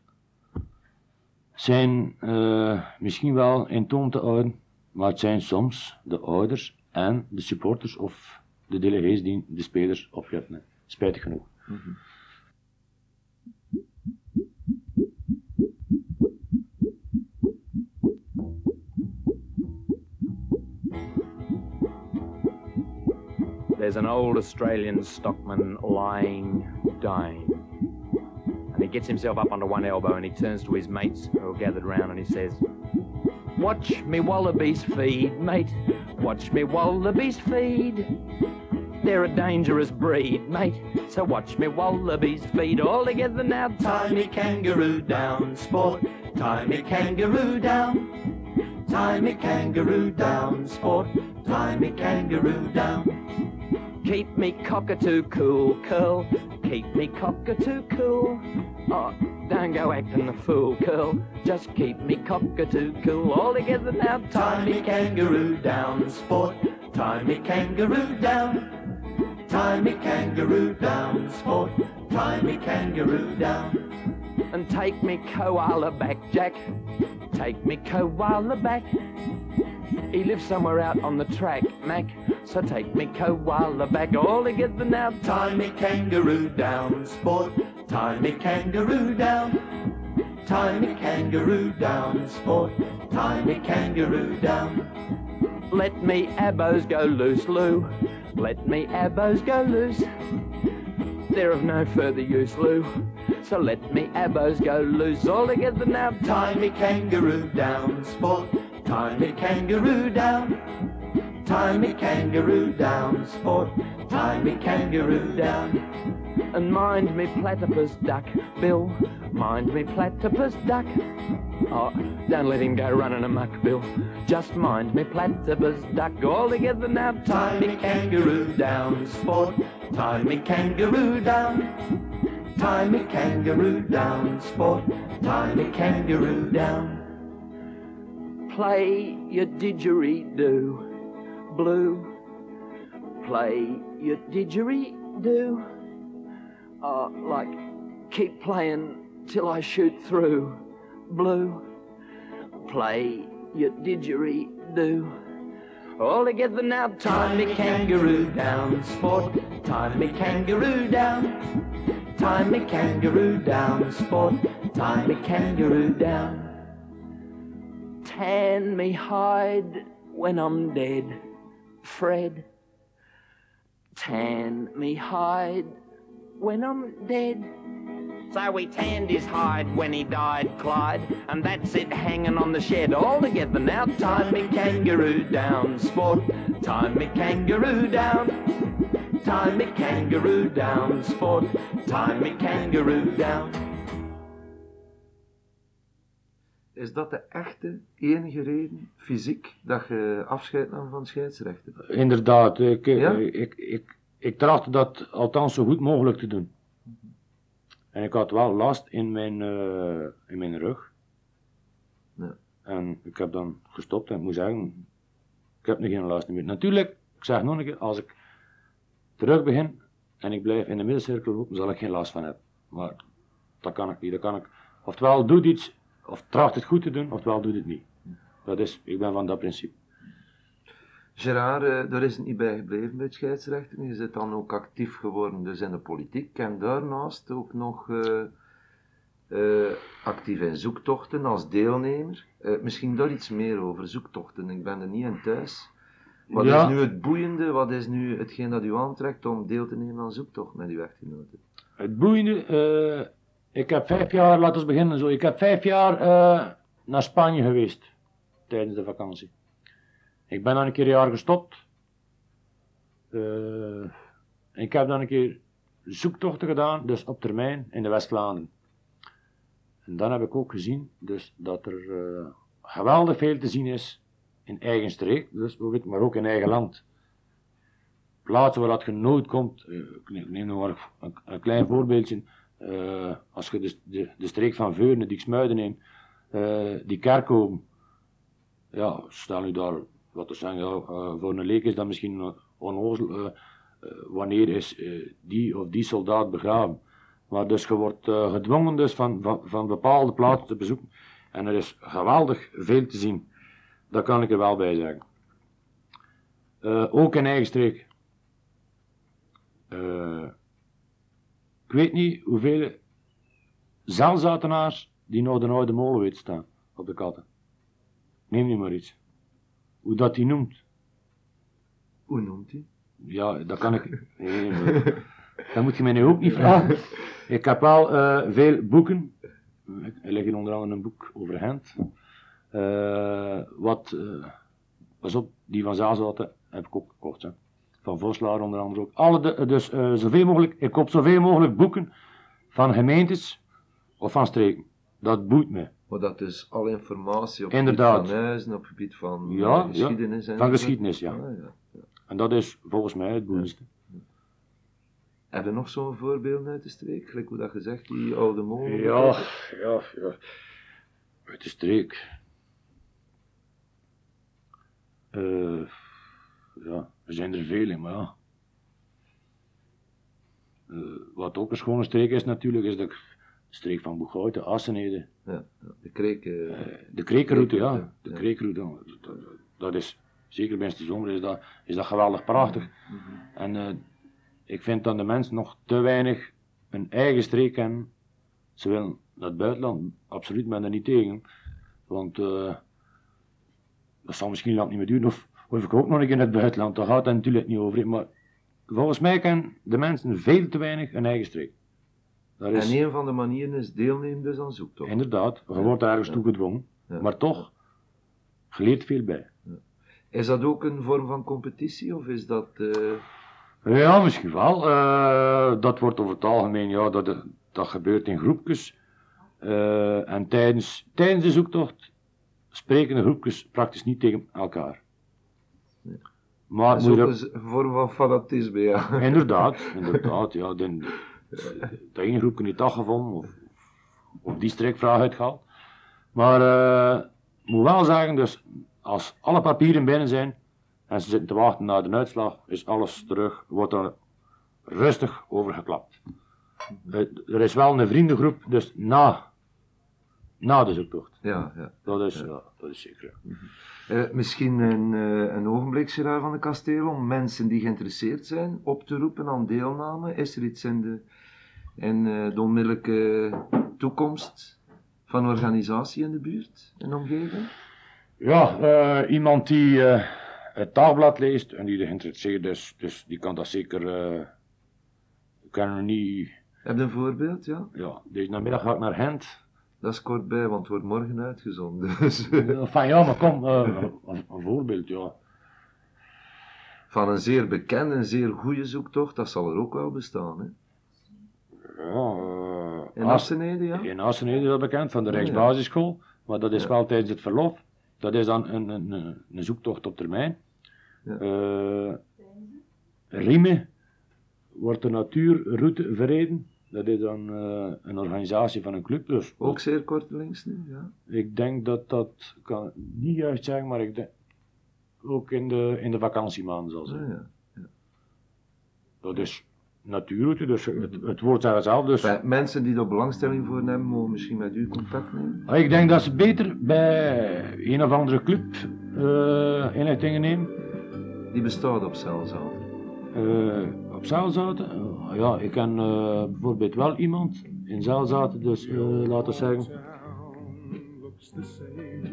zijn eh, misschien wel in toon te houden, maar het zijn soms de ouders en de supporters of de delegees die de spelers opzetten. Spijtig genoeg. There's an old Australian stockman lying, dying. Gets himself up onto one elbow and he turns to his mates who are gathered round and he says, Watch me wallabies feed, mate. Watch me wallabies feed. They're a dangerous breed, mate. So watch me wallabies feed all together now. Tie me kangaroo down, sport. Tie me kangaroo down. Tie me kangaroo down, sport. Tie me kangaroo down. Keep me cockatoo cool, curl. Keep me cockatoo cool. Oh, don't go acting a fool, girl. Just keep me cockatoo cool. All together now. Tie me kangaroo down, sport. Tie me kangaroo down. Tie me kangaroo down, sport. Tie me kangaroo down. And take me koala back, Jack. Take me koala back. He lives somewhere out on the track, Mac. So take me koala back all together now. Tie me kangaroo down, sport. Tie me kangaroo down. Tie me kangaroo down, sport. Tie me kangaroo down. Let me abos go loose, Lou. Let me abos go loose. They're of no further use, Lou. So let me abos go loose all together now. Tie me kangaroo down, sport. Tie me kangaroo down. Tie me kangaroo down, sport. Tie me kangaroo down. And mind me platypus duck, Bill. Mind me platypus duck. Oh, don't let him go running amok, Bill. Just mind me platypus duck all together now. Tie me kangaroo down, sport. Tie me kangaroo down. Tie me kangaroo down, sport. Tie me kangaroo down. Play your didgeridoo, blue. Play your didgeridoo. Uh, like, keep playing till I shoot through, blue. Play your didgeridoo. All together now, tie me kangaroo down, sport. Tie me kangaroo down. Tie me kangaroo down, sport. Tie me kangaroo down. Tan me hide when I'm dead, Fred. Tan me hide when I'm dead. So he tanned his hide when he died, Clyde, and that's it hanging on the shed all together now. Tie me kangaroo down, sport. Tie me kangaroo down. Tie me kangaroo down, sport. Tie me kangaroo down. Is dat de echte enige reden, fysiek, dat je afscheid nam van scheidsrechten? Inderdaad, ik, Ja? ik, ik, ik, trachtte dat althans zo goed mogelijk te doen. En ik had wel last in mijn, eh, in mijn rug. Ja. En ik heb dan gestopt en ik moet zeggen, ik heb nu geen last meer. Natuurlijk, ik zeg nog een keer, als ik terug begin en ik blijf in de middencirkel lopen, zal ik geen last van hebben. Maar dat kan ik niet. Dat kan ik, oftewel doe iets, of tracht het goed te doen, oftewel doe het niet. Dat is, ik ben van dat principe. Gerard, eh, daar is het niet bij gebleven bij het scheidsrechten. Je zit dan ook actief geworden dus in de politiek. En daarnaast ook nog eh, eh, actief in zoektochten als deelnemer. Misschien daar iets meer over, zoektochten. Ik ben er niet in thuis. Wat Ja. is nu het boeiende, wat is nu hetgeen dat u aantrekt om deel te nemen aan zoektocht met uw echtgenoten? Het boeiende, ik heb vijf jaar, laten we beginnen zo, ik heb vijf jaar eh, naar Spanje geweest tijdens de vakantie. Ik ben dan een keer een jaar gestopt. Eh, ik heb dan een keer zoektochten gedaan, dus op termijn in de West-Vlaanderen. En dan heb ik ook gezien dus, dat er eh, geweldig veel te zien is in eigen streek, dus, maar ook in eigen land. Plaatsen waar dat je nooit komt, ik neem- nog maar een klein voorbeeldje. Eh, als je de, de, streek van Veurne, die Smuiden neemt, eh, die kerkhoven, ja, stel u daar, wat te zeggen, eh, voor een leek is dat misschien onnozel, wanneer is die of die soldaat begraven. Maar dus je wordt gedwongen dus van, van, bepaalde plaatsen te bezoeken. En er is geweldig veel te zien. Dat kan ik er wel bij zeggen. Ook in eigen streek. Eh, ik weet niet hoeveel zelfzatenaars die nog de oude molen weet staan op de katten. Neem nu maar iets. Hoe dat die noemt. Hoe noemt hij? Ja, dat kan ik. Nee, maar dat moet je mij nu ook niet vragen. Ik heb wel eh, veel boeken. Er ligt hier onder andere een boek over Gent. Eh, wat, eh, pas op, die van Zazaten heb ik ook gekocht. Hè. Van Voslaar onder andere ook. Alle de- dus eh, zoveel mogelijk, ik koop zoveel mogelijk boeken van gemeentes of van streken. Dat boeit me. Maar dat is al informatie op Inderdaad. gebied van huizen, op gebied van eh, Ja, geschiedenis. en Van zo. geschiedenis, ja. Ah, ja. En dat is volgens mij het boeiendste. Heb je nog zo'n voorbeeld uit de streek? Gelijk hoe dat gezegd, die oude molen? Ja, ja, ja. Uit de streek. Eh, ja, er zijn er vele, maar ja. Eh, wat ook een schone streek is natuurlijk, is de streek van Boeghouten, Assenede. Ja, de kreek. eh, De kreekroute, ja. De kreekroute, dat, dat is, zeker bij de zomer is dat, is dat geweldig prachtig. En eh, ik vind dat de mensen nog te weinig een eigen streek kennen. Ze willen naar het buitenland, absoluut ben er niet tegen. Want eh, dat zal misschien lang niet meer duren, of, of ik ook nog een keer naar het buitenland, daar gaat het natuurlijk niet over. Maar volgens mij kennen de mensen veel te weinig een eigen streek. Dat is, En een van de manieren is deelnemen dus aan zoektocht. inderdaad, je wordt ergens toe gedwongen, maar toch, je leert veel bij. Is dat ook een vorm van competitie of is dat... eh, Ja, misschien wel. Eh, dat wordt over het algemeen, ja, dat, dat gebeurt in groepjes. Eh, en tijdens, tijdens de zoektocht spreken de groepjes praktisch niet tegen elkaar. Maar dat is ook een vorm van fanatisme, ja. <laughs> inderdaad, <laughs> inderdaad, ja. De, de ene groep niet dat gevonden, of, of die streekvraag uitgehaald. Maar eh, ik moet wel zeggen, dus als alle papieren binnen zijn en ze zitten te wachten naar de uitslag, is alles terug, wordt er rustig over geklapt. Eh, er is wel een vriendengroep, dus na, na de zoektocht. Ja, ja. Dat is, ja. dat is zeker. ja. Eh, misschien een, eh, een ogenblik, Gerard van de Kasteel, om mensen die geïnteresseerd zijn op te roepen aan deelname. Is er iets in de, in, eh, de onmiddellijke toekomst van organisatie in de buurt, in de omgeving? Ja, iemand die het dagblad leest en die geïnteresseerd is, dus die kan dat zeker. kan er niet. Heb je een voorbeeld? Ja, Ja, deze namiddag ga ik naar Gent. Dat is kort bij, want het wordt morgen uitgezonden. <laughs> Dus, Van ja, maar kom, eh, een, een voorbeeld, ja. van een zeer bekende en zeer goede zoektocht, dat zal er ook wel bestaan. Hè? Ja, eh, In As- Assenede, ja? In Assenede dat bekend, van de Rijksbasisschool. Maar dat is Ja. wel tijdens het verlof. Dat is dan een, een, een, een zoektocht op termijn. Ja. Eh, Riemen wordt de natuurroute verreden. Dat is dan eh, een organisatie van een club. Dus Ook zeer kortelings nu, ja. ik denk dat dat, ik kan niet juist zeggen, maar ik denk ook in de, in de vakantiemaanden zal zijn. Ah, ja. Dat is natuurroute, dus het, het woord zegt zelf. Dus mensen die er belangstelling voor hebben, mogen misschien met u contact nemen. Ah, Ik denk dat ze beter bij een of andere club eh inlichtingen nemen. Die bestaat op Celzaal. Eh, op Zeilzaten? Eh, ja, ik ken eh, bijvoorbeeld wel iemand in Zeilzaten, dus eh, laten we zeggen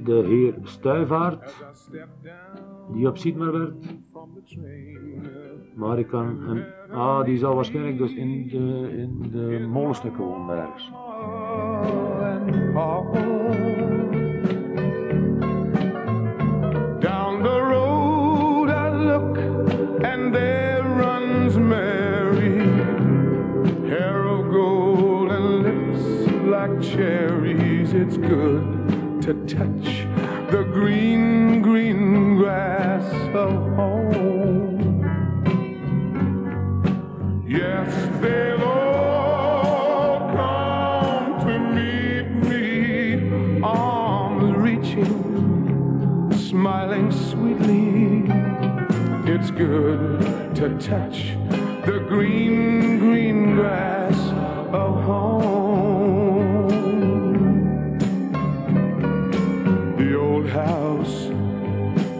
de heer Stuyvaart, die op Sietmer werd. Maar ik kan hem, ah, die zal waarschijnlijk dus in de, in de molenstukken wonen ergens. To touch the green, green grass of home. Yes, they'll all come to meet me, arms reaching, smiling sweetly. It's good to touch the green, green grass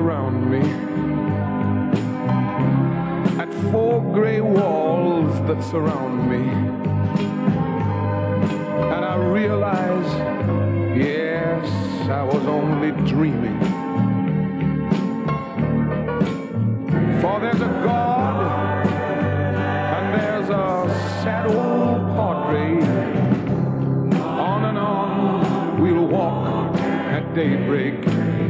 around me at four gray walls that surround me. And I realize, yes, I was only dreaming. For there's a God and there's a sad old portrait. On and on we'll walk at daybreak.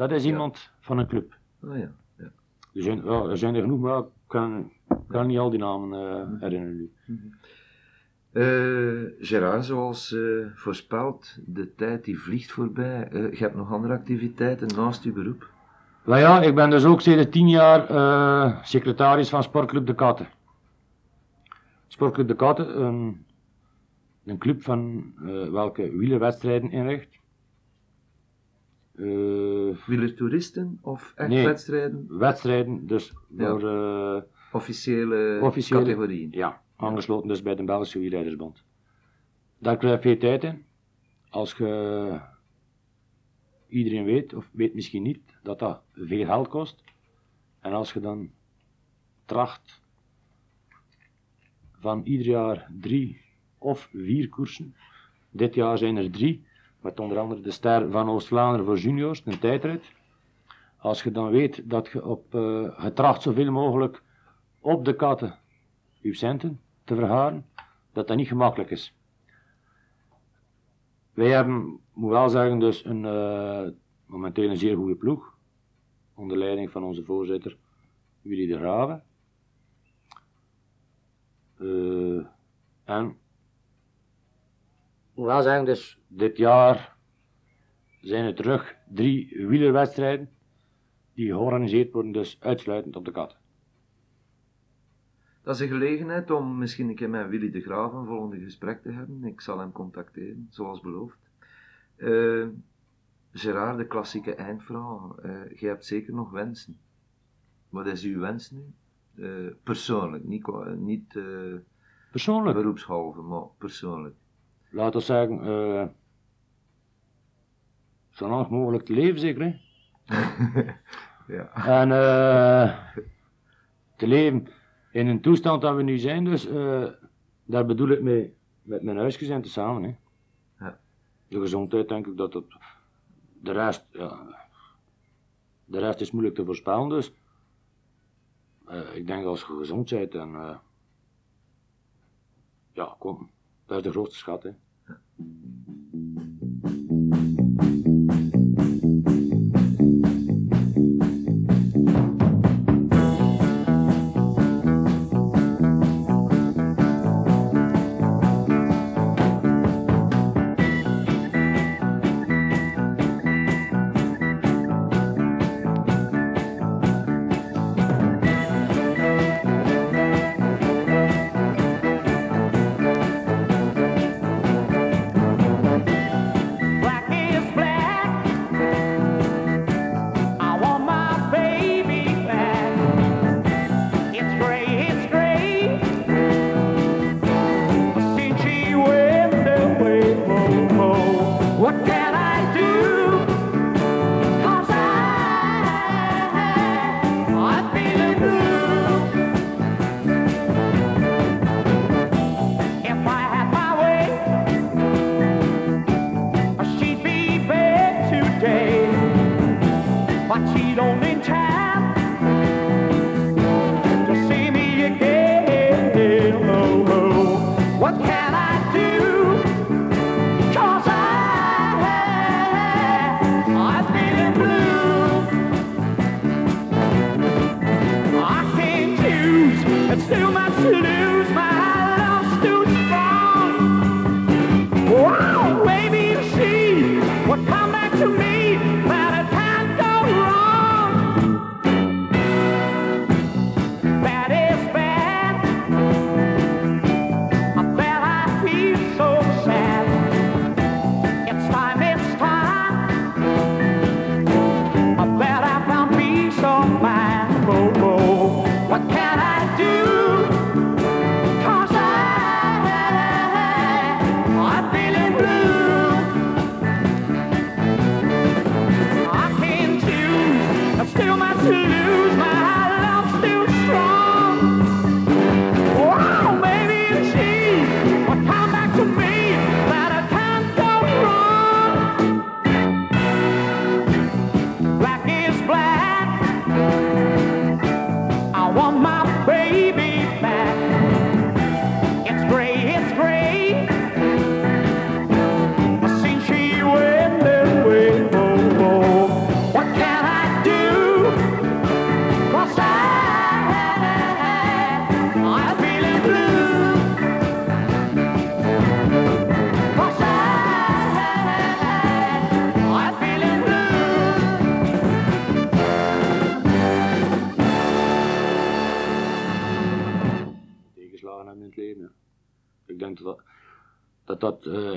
Dat is iemand van een club. Ah ja. ja. Er zijn, ja, er zijn er genoeg, maar ik kan, kan niet al die namen eh, herinneren nu. Eh, Gerard, zoals eh, voorspeld, de tijd die vliegt voorbij. Eh, je hebt nog andere activiteiten naast je beroep? Nou ja, ik ben dus ook sinds tien jaar secretaris van Sportclub De Katten. Sportclub De Katten, een, een club van welke wielerwedstrijden inricht. Eh, Wielertoeristen of echt Nee. wedstrijden? wedstrijden, dus voor eh, Officiële, officiële categorieën? Ja, aangesloten dus bij de Belgische Wielrijdersbond. daar krijg je veel tijd in. Als je iedereen weet, of weet misschien niet, dat dat veel geld kost. En als je dan tracht van ieder jaar drie of vier koersen. Dit jaar zijn er drie, met onder andere de ster van Oost-Vlaanderen voor juniors, een tijdrit. Als je dan weet dat je op, eh je tracht zoveel mogelijk op de katten je centen te vergaren, dat dat niet gemakkelijk is. Wij hebben, moet wel zeggen, dus een, eh, momenteel een zeer goede ploeg. Onder leiding van onze voorzitter Willy de Graven. Eh, en moet wel zeggen, dus dit jaar zijn er terug drie wielerwedstrijden die georganiseerd worden, dus uitsluitend op de kat. Dat is een gelegenheid om misschien een keer met Willy de Graaf een volgende gesprek te hebben. Ik zal hem contacteren, zoals beloofd. Eh Gerard, de klassieke eindvrouw. eh je hebt zeker nog wensen. Wat is uw wens nu? Eh, persoonlijk, niet, niet Persoonlijk, beroepshalve, maar persoonlijk. Laten we zeggen, eh zo lang mogelijk te leven zeker, hè? <laughs> ja. En eh, te leven in een toestand dat we nu zijn, dus eh, daar bedoel ik mee met mijn huisgezin te samen. Hè. Ja. De gezondheid denk ik dat het, de rest, ja, de rest is moeilijk te voorspellen, dus ik denk als je gezond bent en ja, kom, dat is de grootste schat. Hè.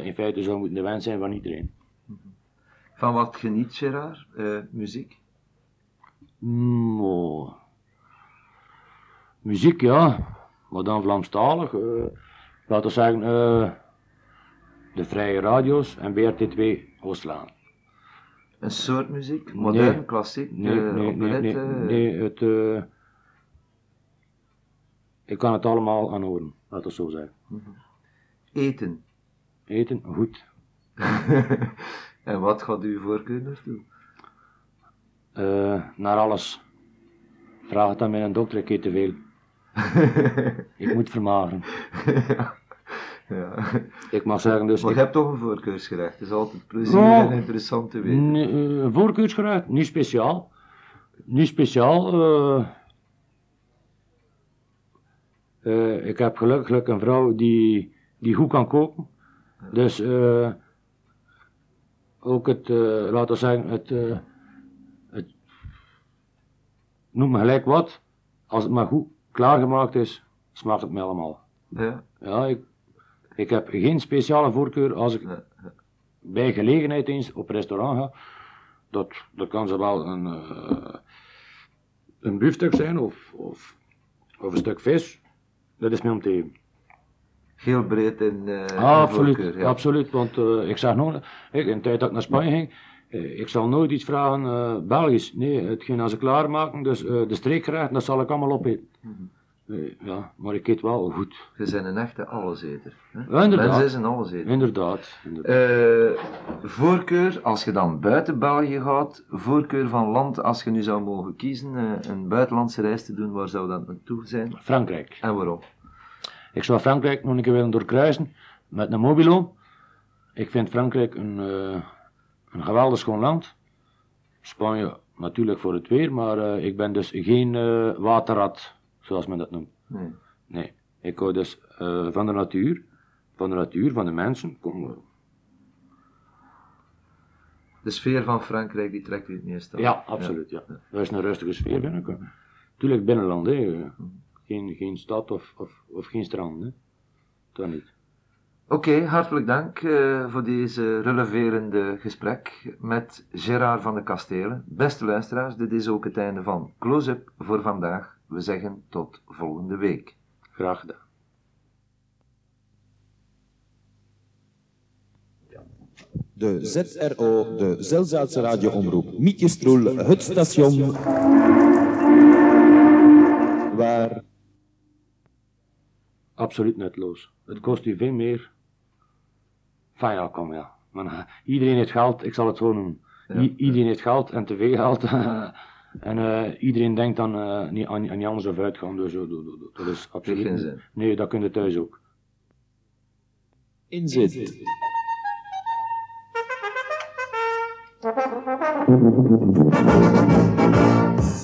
In feite zou moeten de wens zijn van iedereen. Van wat geniet Gerard? Eh, muziek? Muziek, ja. Maar dan Vlaamstalig. eh laten we zeggen, eh, de Vrije Radio's en BRT2 Oostlaan. Een soort muziek, modern, Nee. klassiek, Nee, eh, nee, nee, nee, operette, nee, het, eh, ik kan het allemaal aanhoren, laat het zo zeggen. eten. Eten, goed. <laughs> en wat gaat uw voorkeur naartoe? Eh, naar alles. Vraag het aan mijn dokter, ik eet te veel. <laughs> ik moet vermageren. ja. Ik mag zeggen, dus... Maar ik- je hebt toch een voorkeursgerecht, dat is altijd plezierig Ja. en interessant te weten. Eh, voorkeursgerecht, niet speciaal. Niet speciaal. Eh, ik heb gelukkig een vrouw die, die goed kan koken. Dus eh, ook het, eh, laten we zeggen, het, eh, het, noem me gelijk wat. Als het maar goed klaargemaakt is, smaakt het me allemaal. Ja. Ja, ik, ik heb geen speciale voorkeur als ik bij gelegenheid eens op restaurant ga. Dat, dat kan zowel een, eh een biefstuk zijn of, of, of een stuk vis. Dat is mij om te even. Heel breed in, in Ah, absoluut, voorkeur, ja. absoluut. Want eh, ik zeg nog, ik, in de tijd dat ik naar Spanje ging, eh, ik zal nooit iets vragen eh, Belgisch. Nee, hetgeen als ze klaarmaken, dus de streekgerechten, dat zal ik allemaal opeten. Mhm. Ja, maar ik eet wel goed. Je bent een echte alleseter. Hè? Inderdaad. Mensen is een alleseter. Inderdaad. inderdaad. Voorkeur, als je dan buiten België gaat, voorkeur van land, als je nu zou mogen kiezen, een buitenlandse reis te doen, waar zou dat naartoe zijn? Frankrijk. En waarom? Ik zou Frankrijk nog een keer willen doorkruisen met een mobilo. Ik vind Frankrijk een, eh, een geweldig schoon land. Spanje natuurlijk voor het weer, maar eh, ik ben dus geen eh, waterrat, zoals men dat noemt. Nee. Nee, ik hou dus van de natuur, van de natuur, van de mensen. Kom, De sfeer van Frankrijk, die trekt u het meest aan. ja, absoluut. Ja. Er is een rustige sfeer binnen. Tuurlijk binnenland, hè. eh, Geen, geen stad of, of, of geen strand. Hè. Dat niet. Oké, hartelijk dank eh, voor deze releverende gesprek met Gerard van de Kastelen. Beste luisteraars, dit is ook het einde van Close-up voor vandaag. We zeggen tot volgende week. Graag gedaan. De ZRO, de Zelzaatse radioomroep Mietjestroel, het station waar Absoluut nutteloos. Het kost u veel meer. Fijn, ja, kom ja. Maar, eh, iedereen heeft geld, ik zal het zo noemen. I- iedereen heeft geld en te veel geld. <laughs> en eh, iedereen denkt dan eh, niet aan, aan anders of uitgaan. Dus, eh, dat- dat- dat- dat is absoluut geen zin. Nee, dat kun je thuis ook. inzit. <laughs>